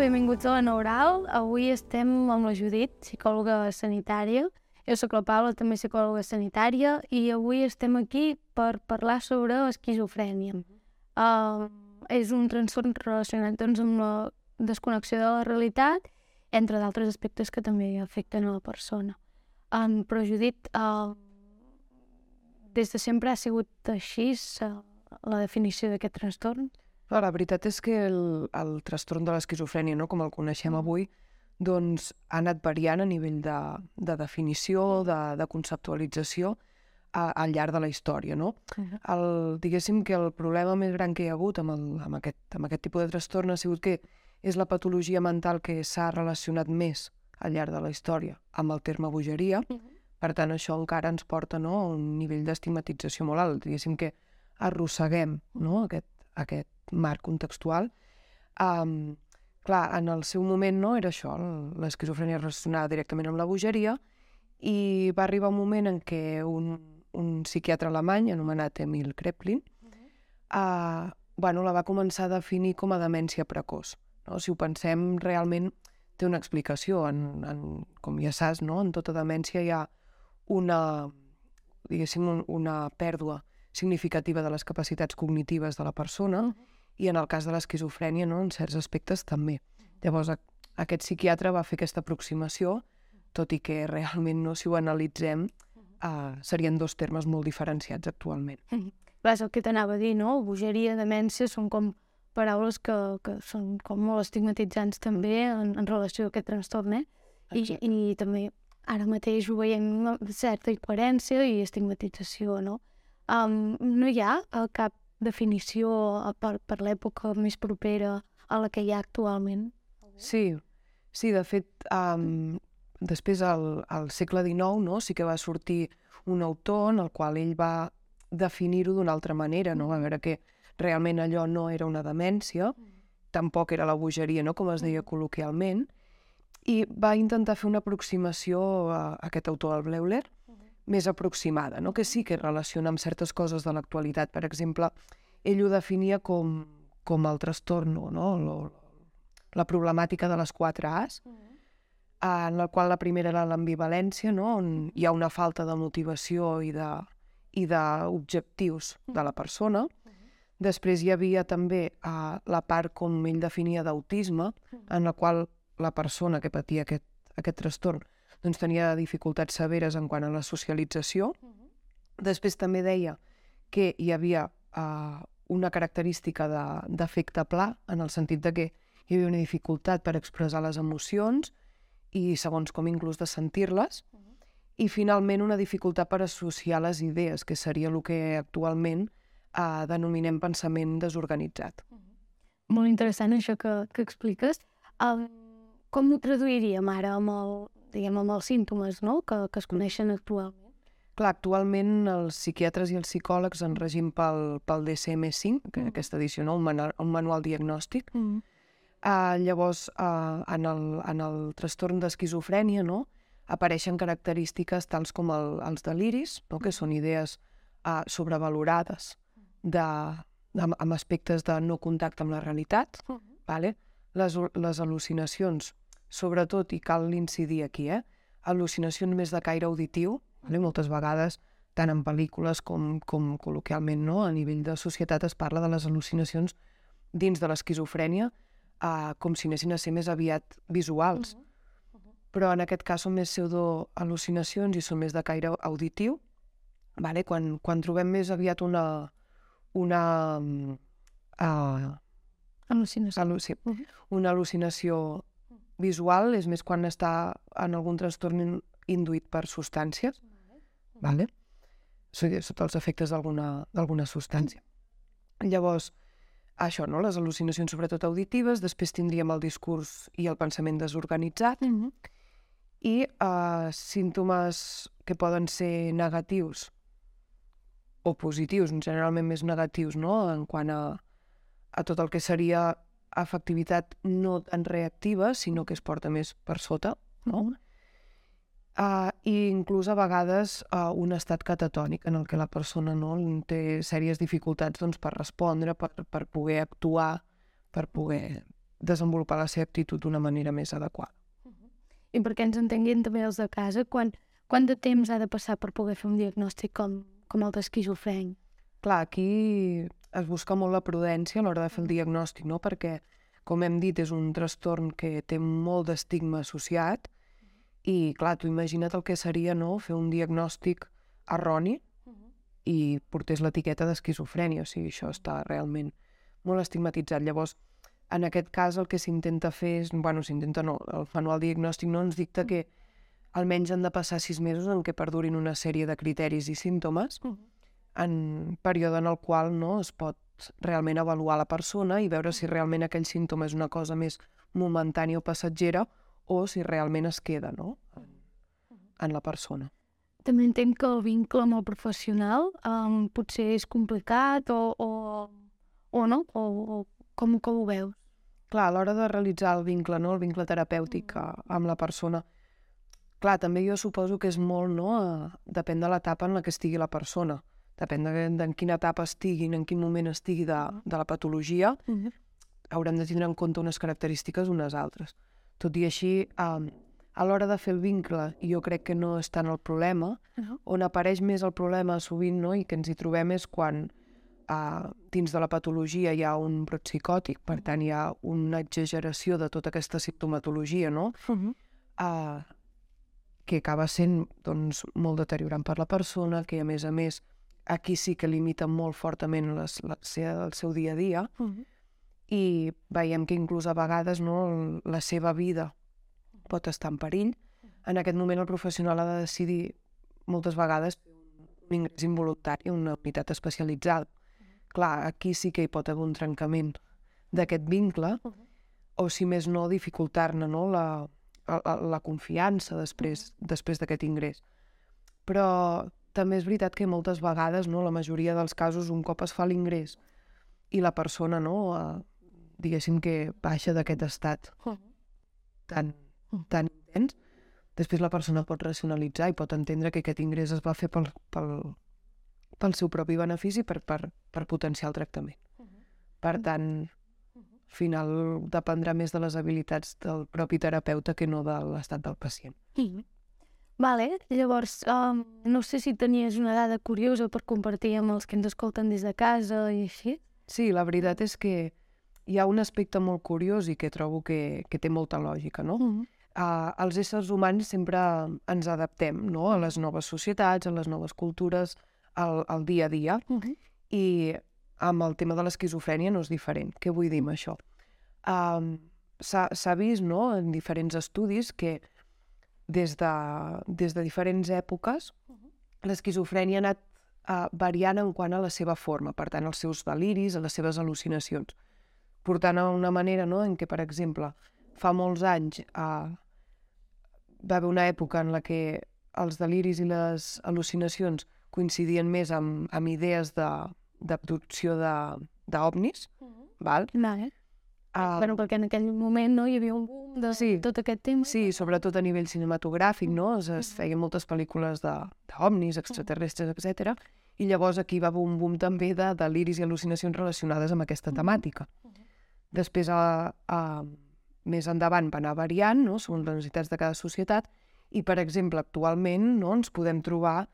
benvinguts a la Neural. Avui estem amb la Judit, psicòloga sanitària. Jo sóc la Paula, també psicòloga sanitària, i avui estem aquí per parlar sobre esquizofrènia. Uh, és un trastorn relacionat doncs, amb la desconnexió de la realitat, entre d'altres aspectes que també afecten a la persona. Um, però, Judit, uh, des de sempre ha sigut així uh, la definició d'aquest trastorn? Clar, la veritat és que el, el trastorn de l'esquizofrènia, no, com el coneixem avui, doncs ha anat variant a nivell de, de definició, de, de conceptualització a, al llarg de la història, no? Uh -huh. El, diguéssim que el problema més gran que hi ha hagut amb, el, amb, aquest, amb aquest tipus de trastorn ha sigut que és la patologia mental que s'ha relacionat més al llarg de la història amb el terme bogeria. Uh -huh. Per tant, això encara ens porta no, a un nivell d'estigmatització molt alt. Diguéssim que arrosseguem no, aquest, aquest marc contextual. Um, clar, en el seu moment no era això, l'esquizofrènia relacionada directament amb la bogeria, i va arribar un moment en què un, un psiquiatre alemany anomenat Emil Kreplin uh -huh. uh, bueno, la va començar a definir com a demència precoç. No? Si ho pensem, realment té una explicació. En, en, com ja saps, no? en tota demència hi ha una, diguéssim, un, una pèrdua significativa de les capacitats cognitives de la persona, uh -huh i en el cas de l'esquizofrènia, no, en certs aspectes també. Llavors, a, aquest psiquiatre va fer aquesta aproximació, tot i que realment no, si ho analitzem, uh, serien dos termes molt diferenciats actualment. Mm -hmm. Clar, és el que t'anava a dir, no? Bogeria, demència, són com paraules que, que són com molt estigmatitzants també en, en relació a aquest trastorn, eh? I, I també ara mateix ho veiem amb certa incoherència i estigmatització, no? Um, no hi ha cap definició per, per l'època més propera a la que hi ha actualment? Sí, sí, de fet, um, després al, al segle XIX no, sí que va sortir un autor en el qual ell va definir-ho d'una altra manera, no? a veure que realment allò no era una demència, tampoc era la bogeria, no? com es deia col·loquialment, i va intentar fer una aproximació a aquest autor, el Bleuler, més aproximada, no? que sí que es relaciona amb certes coses de l'actualitat. Per exemple, ell ho definia com, com el trastorn, no? Lo, la problemàtica de les quatre A's, uh -huh. en la qual la primera era l'ambivalència, no? on hi ha una falta de motivació i de i d'objectius de la persona. Uh -huh. Després hi havia també uh, la part, com ell definia, d'autisme, uh -huh. en la qual la persona que patia aquest, aquest trastorn doncs tenia dificultats severes en quant a la socialització. Uh -huh. Després també deia que hi havia uh, una característica d'efecte de, pla, en el sentit de que hi havia una dificultat per expressar les emocions i segons com inclús de sentir-les, uh -huh. i finalment una dificultat per associar les idees, que seria el que actualment uh, denominem pensament desorganitzat. Uh -huh. Molt interessant això que, que expliques. Um, com ho traduiríem ara amb el, diguem, amb els símptomes no? que, que es coneixen actualment? Clar, actualment els psiquiatres i els psicòlegs en regim pel, pel DSM-5, que mm. aquesta edició, no? un, manual, un manual diagnòstic. Mm. Uh, llavors, uh, en, el, en el trastorn d'esquizofrènia, no? apareixen característiques tals com el, els deliris, no? que són idees uh, sobrevalorades de, de, amb aspectes de no contacte amb la realitat, mm. vale? les, les al·lucinacions, sobretot, i cal incidir aquí, eh? al·lucinacions més de caire auditiu, vale? moltes vegades, tant en pel·lícules com, com col·loquialment, no? a nivell de societat es parla de les al·lucinacions dins de l'esquizofrènia uh, com si anessin a ser més aviat visuals. Uh -huh. Uh -huh. Però en aquest cas són més pseudo-al·lucinacions i són més de caire auditiu. Vale? Quan, quan trobem més aviat una... una uh, al·lucinació. Al·luci uh -huh. Una al·lucinació visual és més quan està en algun trastorn induït per substàncies, vale? sota els efectes d'alguna substància. Llavors, això, no? les al·lucinacions sobretot auditives, després tindríem el discurs i el pensament desorganitzat, mm -hmm. i uh, símptomes que poden ser negatius o positius, generalment més negatius, no? en quant a, a tot el que seria efectivitat no tan reactiva, sinó que es porta més per sota, no? Uh, I inclús a vegades uh, un estat catatònic en el que la persona no té sèries dificultats doncs, per respondre, per, per poder actuar, per poder desenvolupar la seva actitud d'una manera més adequada. I perquè ens entenguin també els de casa, quan, quant de temps ha de passar per poder fer un diagnòstic com, com el d'esquizofrènia? Clar, aquí es busca molt la prudència a l'hora de fer el diagnòstic, no? Perquè, com hem dit, és un trastorn que té molt d'estigma associat i, clar, tu imagina't el que seria, no?, fer un diagnòstic erroni i portés l'etiqueta d'esquizofrènia, o sigui, això està realment molt estigmatitzat. Llavors, en aquest cas el que s'intenta fer és, bueno, s'intenta no, el manual diagnòstic no ens dicta que almenys han de passar sis mesos en què perdurin una sèrie de criteris i símptomes en període en el qual no es pot realment avaluar la persona i veure si realment aquell símptoma és una cosa més momentània o passatgera o si realment es queda no? en, la persona. També entenc que el vincle amb el professional um, potser és complicat o, o, o no? O, o com, com ho veus? Clar, a l'hora de realitzar el vincle, no? el vincle terapèutic mm. amb la persona, clar, també jo suposo que és molt, no? A, depèn de l'etapa en la que estigui la persona. Depèn de, de en quina etapa estigui, en quin moment estigui de, de la patologia, mm -hmm. haurem de tindre en compte unes característiques unes altres. Tot i així, um, a l'hora de fer el vincle, jo crec que no és tant el problema, uh -huh. on apareix més el problema sovint, no?, i que ens hi trobem és quan uh, dins de la patologia hi ha un brot psicòtic, per tant hi ha una exageració de tota aquesta simptomatologia, no?, uh -huh. uh, que acaba sent doncs, molt deteriorant per la persona, que a més a més aquí sí que limita molt fortament les, la, el seu dia a dia, uh -huh. i veiem que inclús a vegades no, la seva vida pot estar en perill. En aquest moment el professional ha de decidir moltes vegades un ingrés involuntari una unitat especialitzada. Clar, aquí sí que hi pot haver un trencament d'aquest vincle, uh -huh. o si més no, dificultar-ne no, la, la, la confiança després després d'aquest ingrés. Però també és veritat que moltes vegades, no, la majoria dels casos, un cop es fa l'ingrés i la persona, no, eh, diguéssim que baixa d'aquest estat tan tan intens, després la persona pot racionalitzar i pot entendre que aquest ingrés es va fer pel, pel, pel seu propi benefici per, per, per potenciar el tractament. Per tant, al final dependrà més de les habilitats del propi terapeuta que no de l'estat del pacient. Uh. Vale, llavors, um, no sé si tenies una dada curiosa per compartir amb els que ens escolten des de casa i així. Sí, la veritat és que hi ha un aspecte molt curiós i que trobo que, que té molta lògica, no? Uh -huh eh, els éssers humans sempre ens adaptem no? a les noves societats, a les noves cultures, al, al dia a dia. Uh -huh. I amb el tema de l'esquizofrènia no és diferent. Què vull dir amb això? Um, S'ha vist no, en diferents estudis que des de, des de diferents èpoques uh -huh. l'esquizofrènia ha anat uh, variant en quant a la seva forma, per tant, els seus deliris, a les seves al·lucinacions, portant a una manera no, en què, per exemple, fa molts anys eh, va haver una època en la que els deliris i les al·lucinacions coincidien més amb, amb idees d'abducció d'ovnis, uh -huh. val? Vale. Uh, bueno, perquè en aquell moment no, hi havia un boom de sí, tot aquest temps. Sí, sobretot a nivell cinematogràfic, no? Es, es feien moltes pel·lícules d'ovnis, extraterrestres, etc. I llavors aquí va haver un boom també de deliris i al·lucinacions relacionades amb aquesta temàtica. Uh -huh. Després, a, a, més endavant va anar variant, no? segons les necessitats de cada societat, i, per exemple, actualment no, ens podem trobar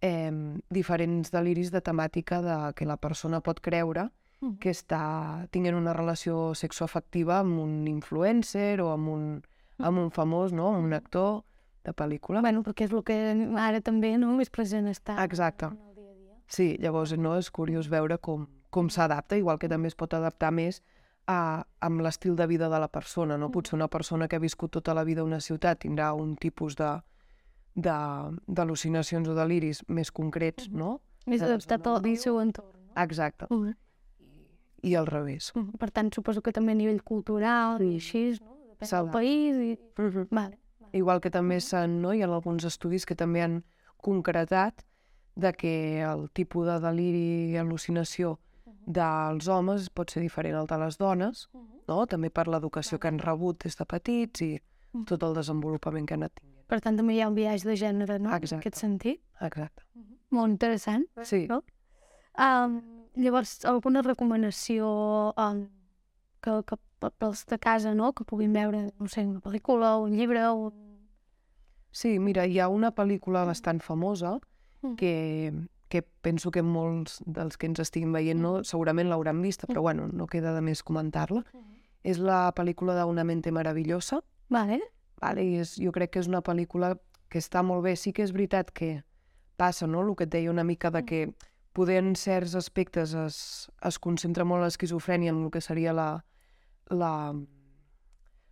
eh, diferents deliris de temàtica de que la persona pot creure mm. que està tinguent una relació sexoafectiva amb un influencer o amb un, amb un famós, no? un actor de pel·lícula. Bueno, perquè és el que ara també no, més present està. Exacte. Sí, llavors no, és curiós veure com, com s'adapta, igual que també es pot adaptar més a, amb l'estil de vida de la persona. No? Potser una persona que ha viscut tota la vida a una ciutat tindrà un tipus de d'al·lucinacions o deliris més concrets, no? Més adaptat al seu entorn. No? Exacte. Uh -huh. I, al revés. Uh -huh. Per tant, suposo que també a nivell cultural i així, no? Depèn del país i... Uh -huh. vale. Igual que també s'han, no? Hi ha alguns estudis que també han concretat de que el tipus de deliri i al·lucinació dels homes pot ser diferent al de les dones, -huh. no? també per l'educació que han rebut des de petits i -huh. tot el desenvolupament que han anat tinguent. Per tant, també hi ha un viatge de gènere, no? Exacte. En aquest sentit. Exacte. Uh -huh. Molt interessant. Sí. No? Um, llavors, alguna recomanació um, que, que pels de casa, no?, que puguin veure, no sé, una pel·lícula, un llibre, un... Sí, mira, hi ha una pel·lícula bastant famosa Mm. que, que penso que molts dels que ens estiguin veient no, segurament l'hauran vista, però bueno, no queda de més comentar-la. És la pel·lícula d'Una mente meravillosa, Vale. vale? I és, jo crec que és una pel·lícula que està molt bé. Sí que és veritat que passa, no?, el que et deia una mica de que poder en certs aspectes es, es concentra molt l'esquizofrènia en el que seria la, la,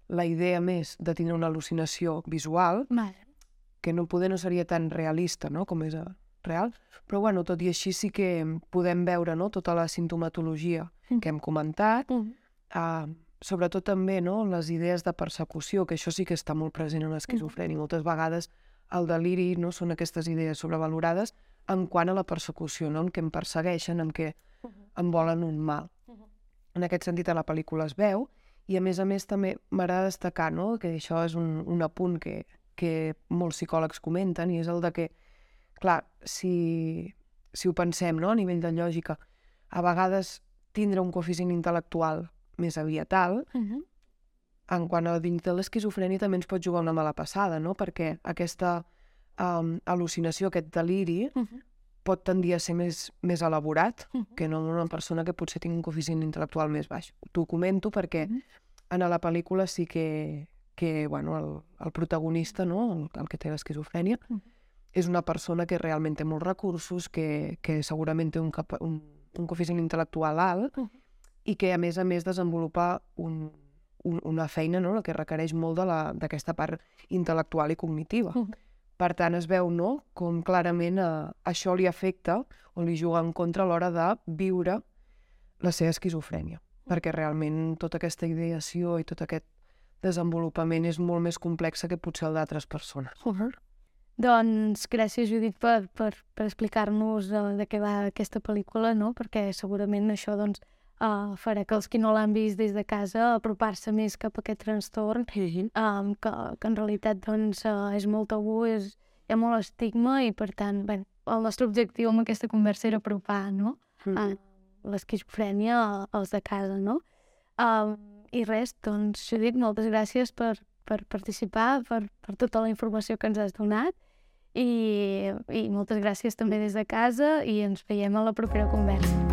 la idea més de tindre una al·lucinació visual, Vale. que no poder no seria tan realista, no?, com és eh, real. Però, bueno, tot i així sí que podem veure, no?, tota la sintomatologia Mm. que hem comentat, Mm. uh, sobretot també, no?, les idees de persecució, que això sí que està molt present en l'esquizofrènia. Moltes vegades el deliri, no?, són aquestes idees sobrevalorades en quant a la persecució, no?, en què em persegueixen, en què em volen un mal. En aquest sentit, a la pel·lícula es veu, i a més a més també m'agrada destacar no? que això és un, un apunt que, que molts psicòlegs comenten, i és el de que, clar, si, si ho pensem no? a nivell de lògica, a vegades tindre un coeficient intel·lectual més aviat alt, Mhm. en quant a dins de l'esquizofrènia també ens pot jugar una mala passada, no? perquè aquesta um, al·lucinació, aquest deliri, Mhm. pot tendir a ser més, més elaborat Mhm. que no en una persona que potser tingui un coeficient intel·lectual més baix. T'ho comento perquè Mhm. en la pel·lícula sí que, que bueno, el, el protagonista, no? el, el que té l'esquizofrènia, Mhm. és una persona que realment té molts recursos, que, que segurament té un, cap, un, un coeficient intel·lectual alt Mhm. i que, a més a més, desenvolupa un, un, una feina no? la que requereix molt de la- d'aquesta part intel·lectual i cognitiva. Mhm. Per tant, es veu no? com clarament eh, això li afecta o li juga en contra a l'hora de viure la seva esquizofrènia. Perquè realment tota aquesta ideació i tot aquest desenvolupament és molt més complexa que potser el d'altres persones. Doncs gràcies, Judit, per, per, per explicar-nos uh, de què va aquesta pel·lícula, no? perquè segurament això doncs, uh, farà que els que no l'han vist des de casa apropar-se més cap a aquest trastorn, um, que, que en realitat doncs, uh, és molt tabú, és, hi ha molt estigma i per tant bé, el nostre objectiu amb aquesta conversa era apropar no? uh, l'esquizofrènia als de casa. No? Um, I res, doncs, Judit, moltes gràcies per, per participar, per, per tota la informació que ens has donat i, i moltes gràcies també des de casa i ens veiem a la propera conversa.